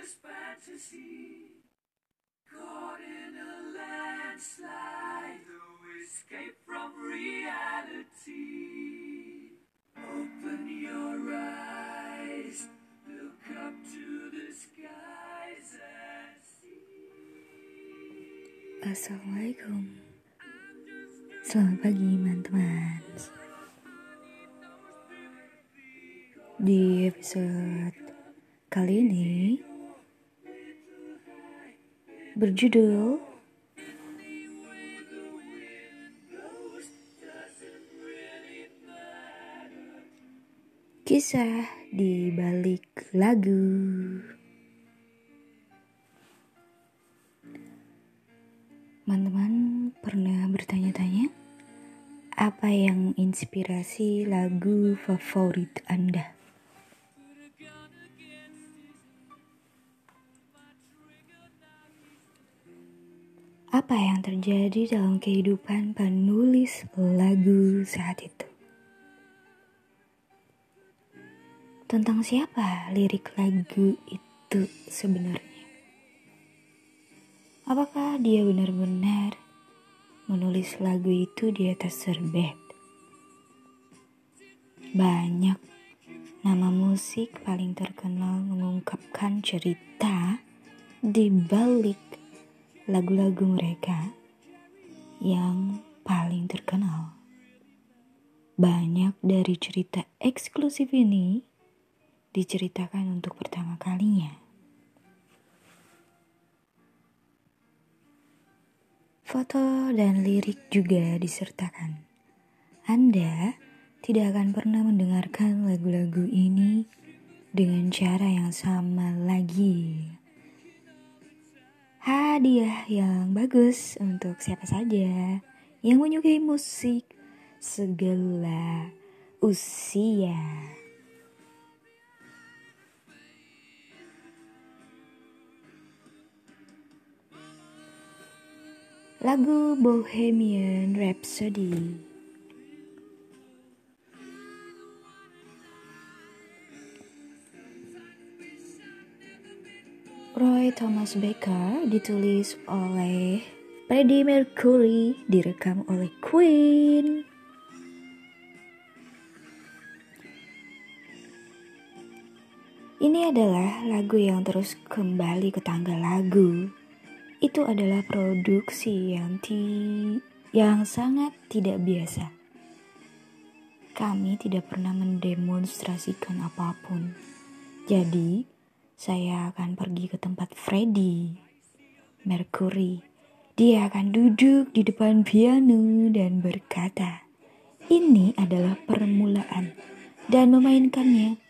just fantasy. Caught in a landslide, no escape from reality. Open your eyes, look up to the skies and see. Assalamualaikum Selamat pagi teman-teman Di episode kali ini Berjudul Kisah di balik lagu Teman-teman pernah bertanya-tanya apa yang inspirasi lagu favorit Anda? Apa yang terjadi dalam kehidupan penulis lagu saat itu? Tentang siapa lirik lagu itu sebenarnya? Apakah dia benar-benar menulis lagu itu di atas serbet? Banyak nama musik paling terkenal mengungkapkan cerita di balik lagu-lagu mereka yang paling terkenal. Banyak dari cerita eksklusif ini diceritakan untuk pertama kalinya. Foto dan lirik juga disertakan. Anda tidak akan pernah mendengarkan lagu-lagu ini dengan cara yang sama lagi. Hadiah yang bagus untuk siapa saja yang menyukai musik segala usia. Lagu Bohemian Rhapsody Thomas Baker ditulis oleh Freddie Mercury direkam oleh Queen Ini adalah lagu yang terus kembali ke tangga lagu itu adalah produksi yang ti yang sangat tidak biasa. Kami tidak pernah mendemonstrasikan apa pun. Jadi, saya akan pergi ke tempat Freddy Mercury. Dia akan duduk di depan piano dan berkata, "Ini adalah permulaan." Dan memainkannya.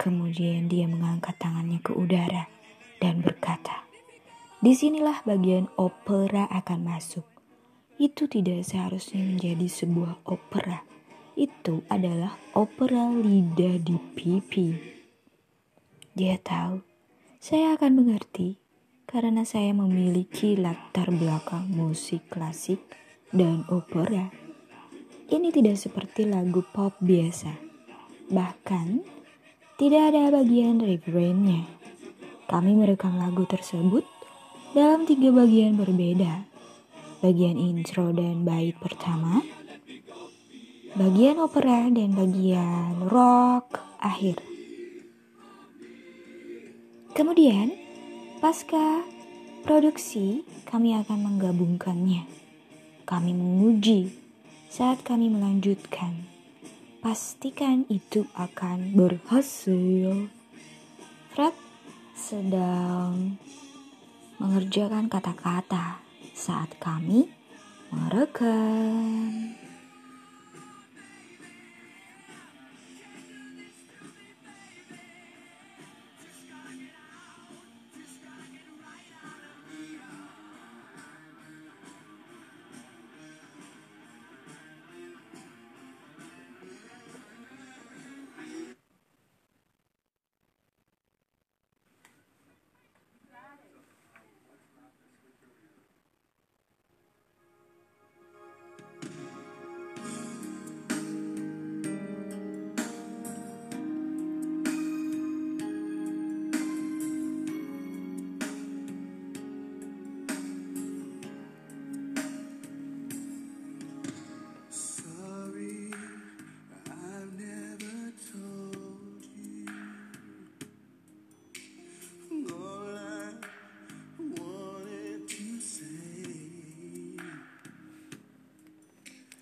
Kemudian dia mengangkat tangannya ke udara dan berkata, Di sinilah bagian opera akan masuk. Itu tidak seharusnya menjadi sebuah opera. Itu adalah opera lidah di pipi. Dia tahu, saya akan mengerti karena saya memiliki latar belakang musik klasik dan opera. Ini tidak seperti lagu pop biasa. Bahkan, tidak ada bagian refrainnya. Kami merekam lagu tersebut dalam tiga bagian berbeda. Bagian intro dan bait pertama, bagian opera dan bagian rock akhir. Kemudian, pasca produksi, kami akan menggabungkannya. Kami menguji saat kami melanjutkan. Pastikan itu akan berhasil. Fred sedang mengerjakan kata-kata saat kami merekam.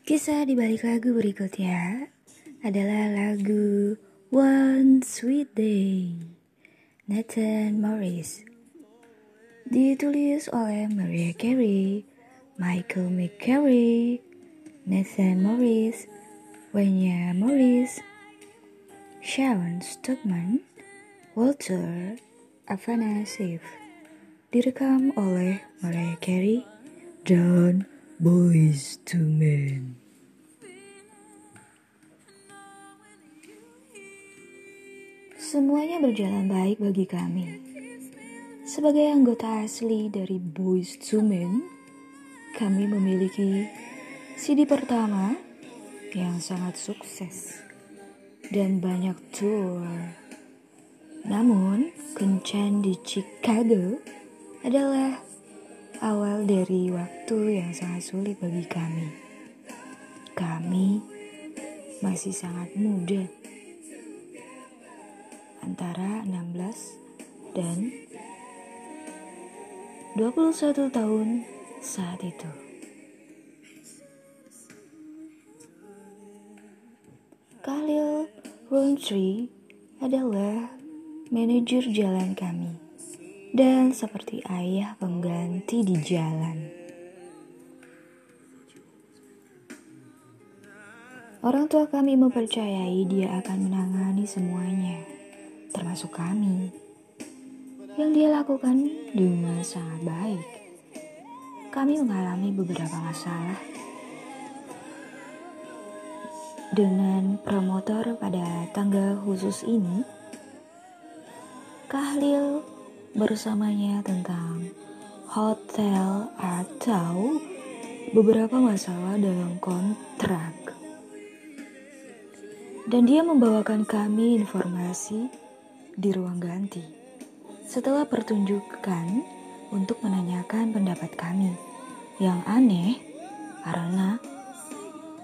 Kisah di balik lagu berikutnya adalah lagu One Sweet Day Nathan Morris. Ditulis oleh Maria Carey, Michael McCary, Nathan Morris, Wenya Morris, Sharon Stockman, Walter Afanasieff direkam oleh Mariah Carey dan Boys to Men. Semuanya berjalan baik bagi kami. Sebagai anggota asli dari Boys to Men, kami memiliki CD pertama yang sangat sukses dan banyak tour. Namun, kencan di Chicago adalah awal dari waktu yang sangat sulit bagi kami. Kami masih sangat muda, antara 16 dan 21 tahun saat itu. Khalil Rountree adalah manajer jalan kami dan seperti ayah pengganti di jalan. Orang tua kami mempercayai dia akan menangani semuanya, termasuk kami. Yang dia lakukan dengan sangat baik. Kami mengalami beberapa masalah dengan promotor pada tanggal khusus ini. Kahlil bersamanya tentang hotel atau beberapa masalah dalam kontrak. Dan dia membawakan kami informasi di ruang ganti. Setelah pertunjukan untuk menanyakan pendapat kami. Yang aneh karena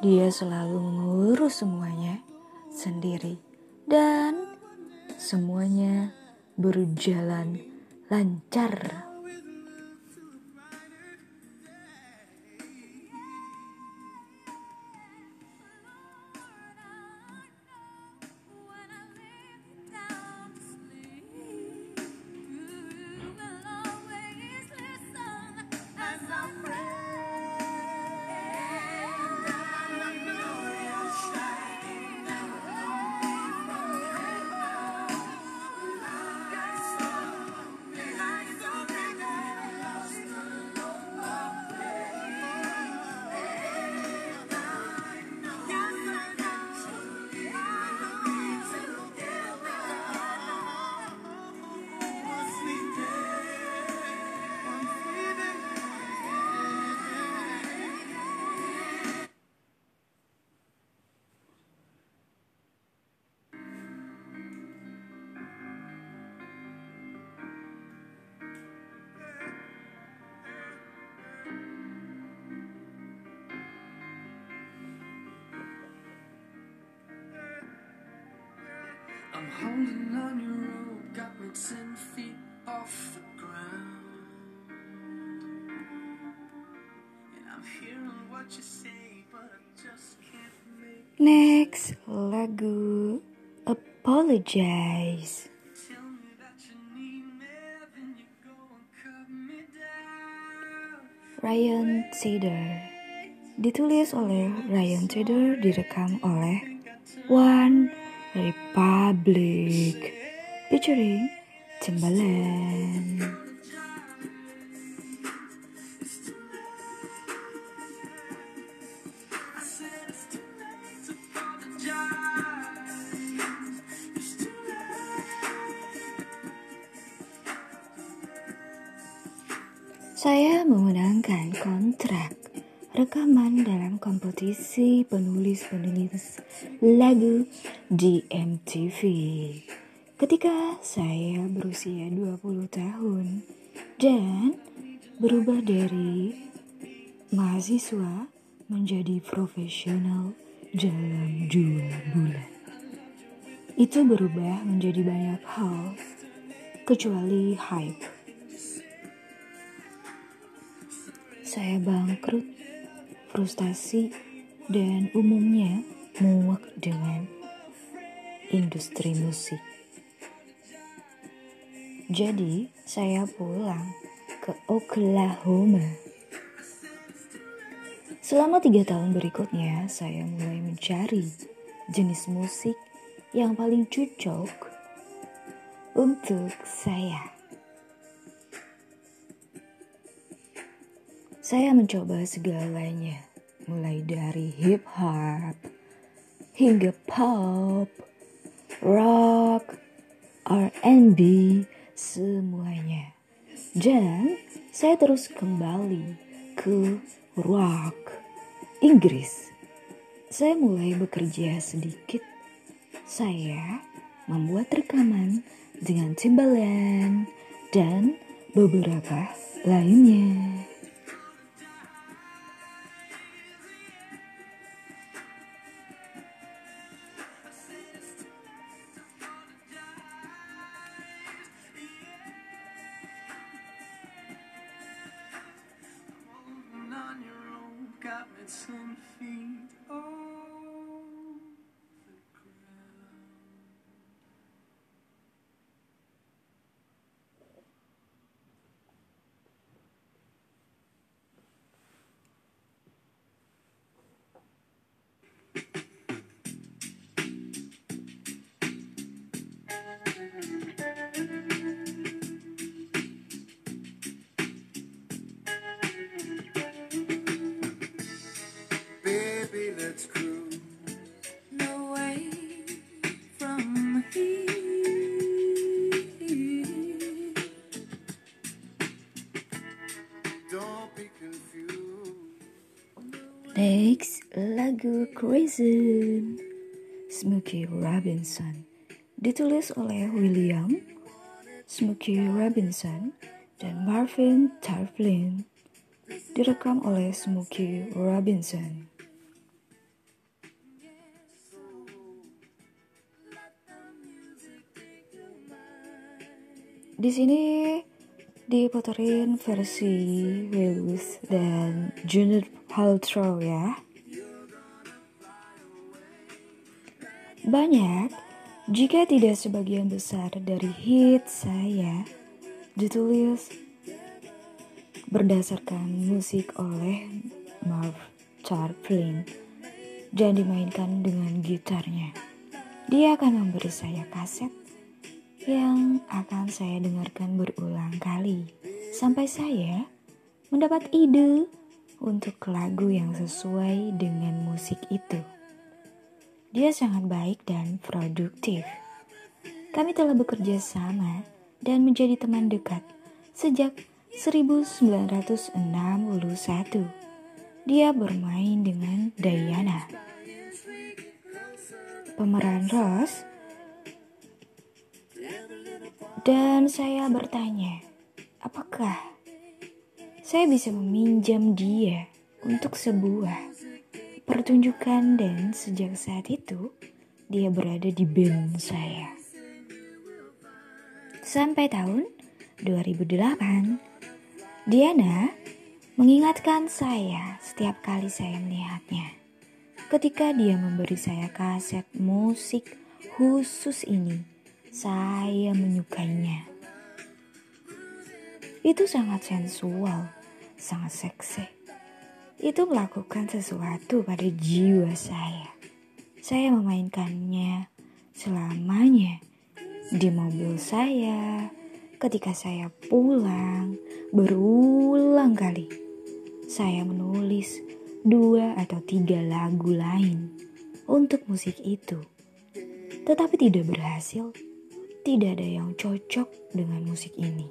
dia selalu mengurus semuanya sendiri dan semuanya berjalan lancar. Holding on your rope, got me ten feet off the ground. And I'm hearing what you say, but I just can't make Next lagu Apologize. Ryan Tedder Ditulis oleh Ryan Tedder Direkam oleh One Republic Featuring Timbaland. Saya memenangkan kontrak rekaman dalam kompetisi penulis-penulis lagu di MTV. Ketika saya berusia 20 tahun dan berubah dari mahasiswa menjadi profesional dalam dua bulan. Itu berubah menjadi banyak hal, kecuali hype. Saya bangkrut, frustasi, dan umumnya muak dengan industri musik. Jadi, saya pulang ke Oklahoma. Selama tiga tahun berikutnya, saya mulai mencari jenis musik yang paling cocok untuk saya. Saya mencoba segalanya, mulai dari hip hop hingga pop, rock, R&B, semuanya. Dan saya terus kembali ke rock Inggris. Saya mulai bekerja sedikit. Saya membuat rekaman dengan Timbaland dan beberapa lainnya. Next, lagu Crescent Smokey Robinson ditulis oleh William Smokey Robinson dan Marvin Tarplin direkam oleh Smokey Robinson. Di sini diputerin versi Willis dan Junior Paltrow ya. Banyak, jika tidak sebagian besar dari hit saya ditulis berdasarkan musik oleh Marv Tarplin dan dimainkan dengan gitarnya. Dia akan memberi saya kaset yang akan saya dengarkan berulang kali sampai saya mendapat ide untuk lagu yang sesuai dengan musik itu. Dia sangat baik dan produktif. Kami telah bekerja sama dan menjadi teman dekat sejak 1961. Dia bermain dengan Diana. Pemeran Rose dan saya bertanya, apakah saya bisa meminjam dia untuk sebuah pertunjukan dan sejak saat itu dia berada di band saya. Sampai tahun 2008, Diana mengingatkan saya setiap kali saya melihatnya. Ketika dia memberi saya kaset musik khusus ini, saya menyukainya. Itu sangat sensual, sangat seksi. Itu melakukan sesuatu pada jiwa saya. Saya memainkannya selamanya di mobil saya, ketika saya pulang, berulang kali. Saya menulis dua atau tiga lagu lain untuk musik itu. Tetapi tidak berhasil, tidak ada yang cocok dengan musik ini.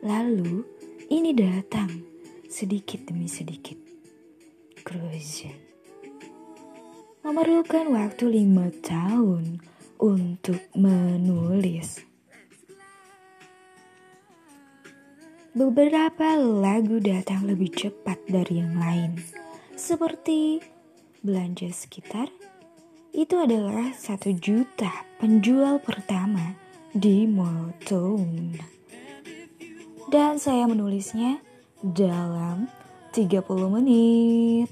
Lalu, ini datang sedikit demi sedikit. Cruisen. Memerlukan waktu lima tahun untuk menulis. Beberapa lagu datang lebih cepat dari yang lain, seperti belanja sekitar. Itu adalah satu juta penjual pertama di Motown. Dan saya menulisnya dalam 30 menit.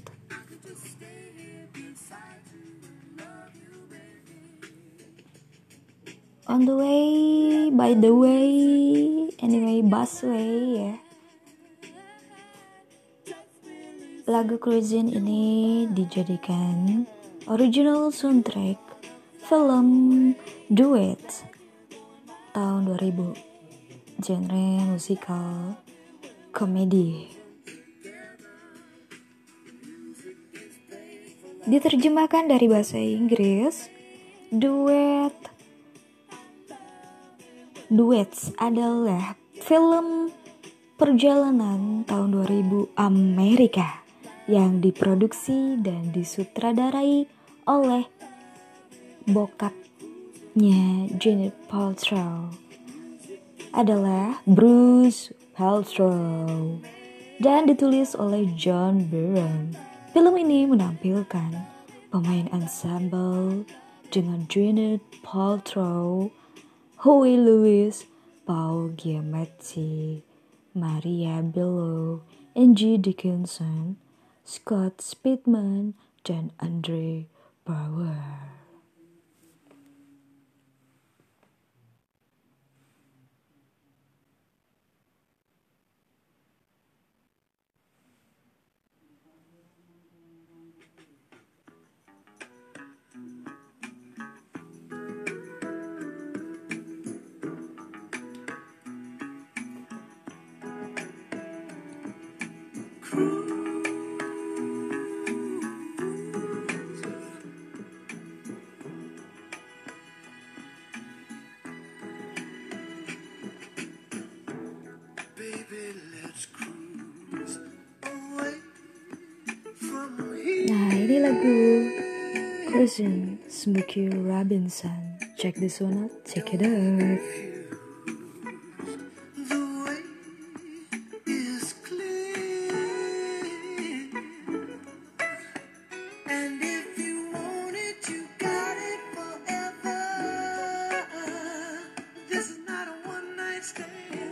On the way, by the way, anyway, busway ya. Lagu Cruisin ini dijadikan original soundtrack film duet tahun 2000 genre musikal komedi. Diterjemahkan dari bahasa Inggris duet Duets adalah film perjalanan tahun 2000 Amerika yang diproduksi dan disutradarai oleh bokapnya Janet Paltrow adalah Bruce Paltrow dan ditulis oleh John Byrne. Film ini menampilkan pemain ensemble dengan Janet Paltrow, Huey Lewis, Paul Giamatti, Maria Bello, Angie Dickinson, Scott Speedman, dan Andre Bauer. Lagu Cruising Smokey Robinson. Check this one out, check it out. The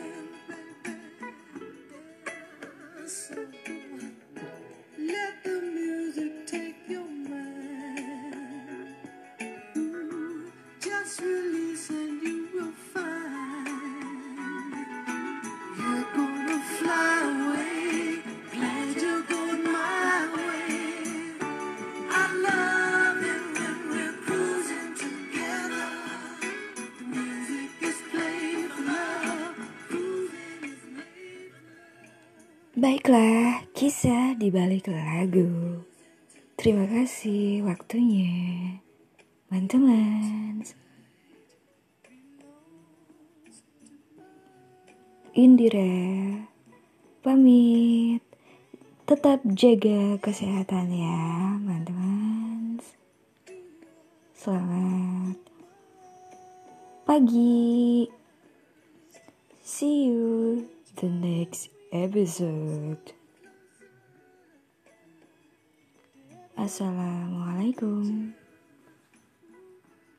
Baiklah, kisah di balik lagu. Terima kasih waktunya, teman-teman. Indira, pamit. Tetap jaga kesehatan ya, teman-teman. Selamat pagi. See you the next episode. Assalamualaikum.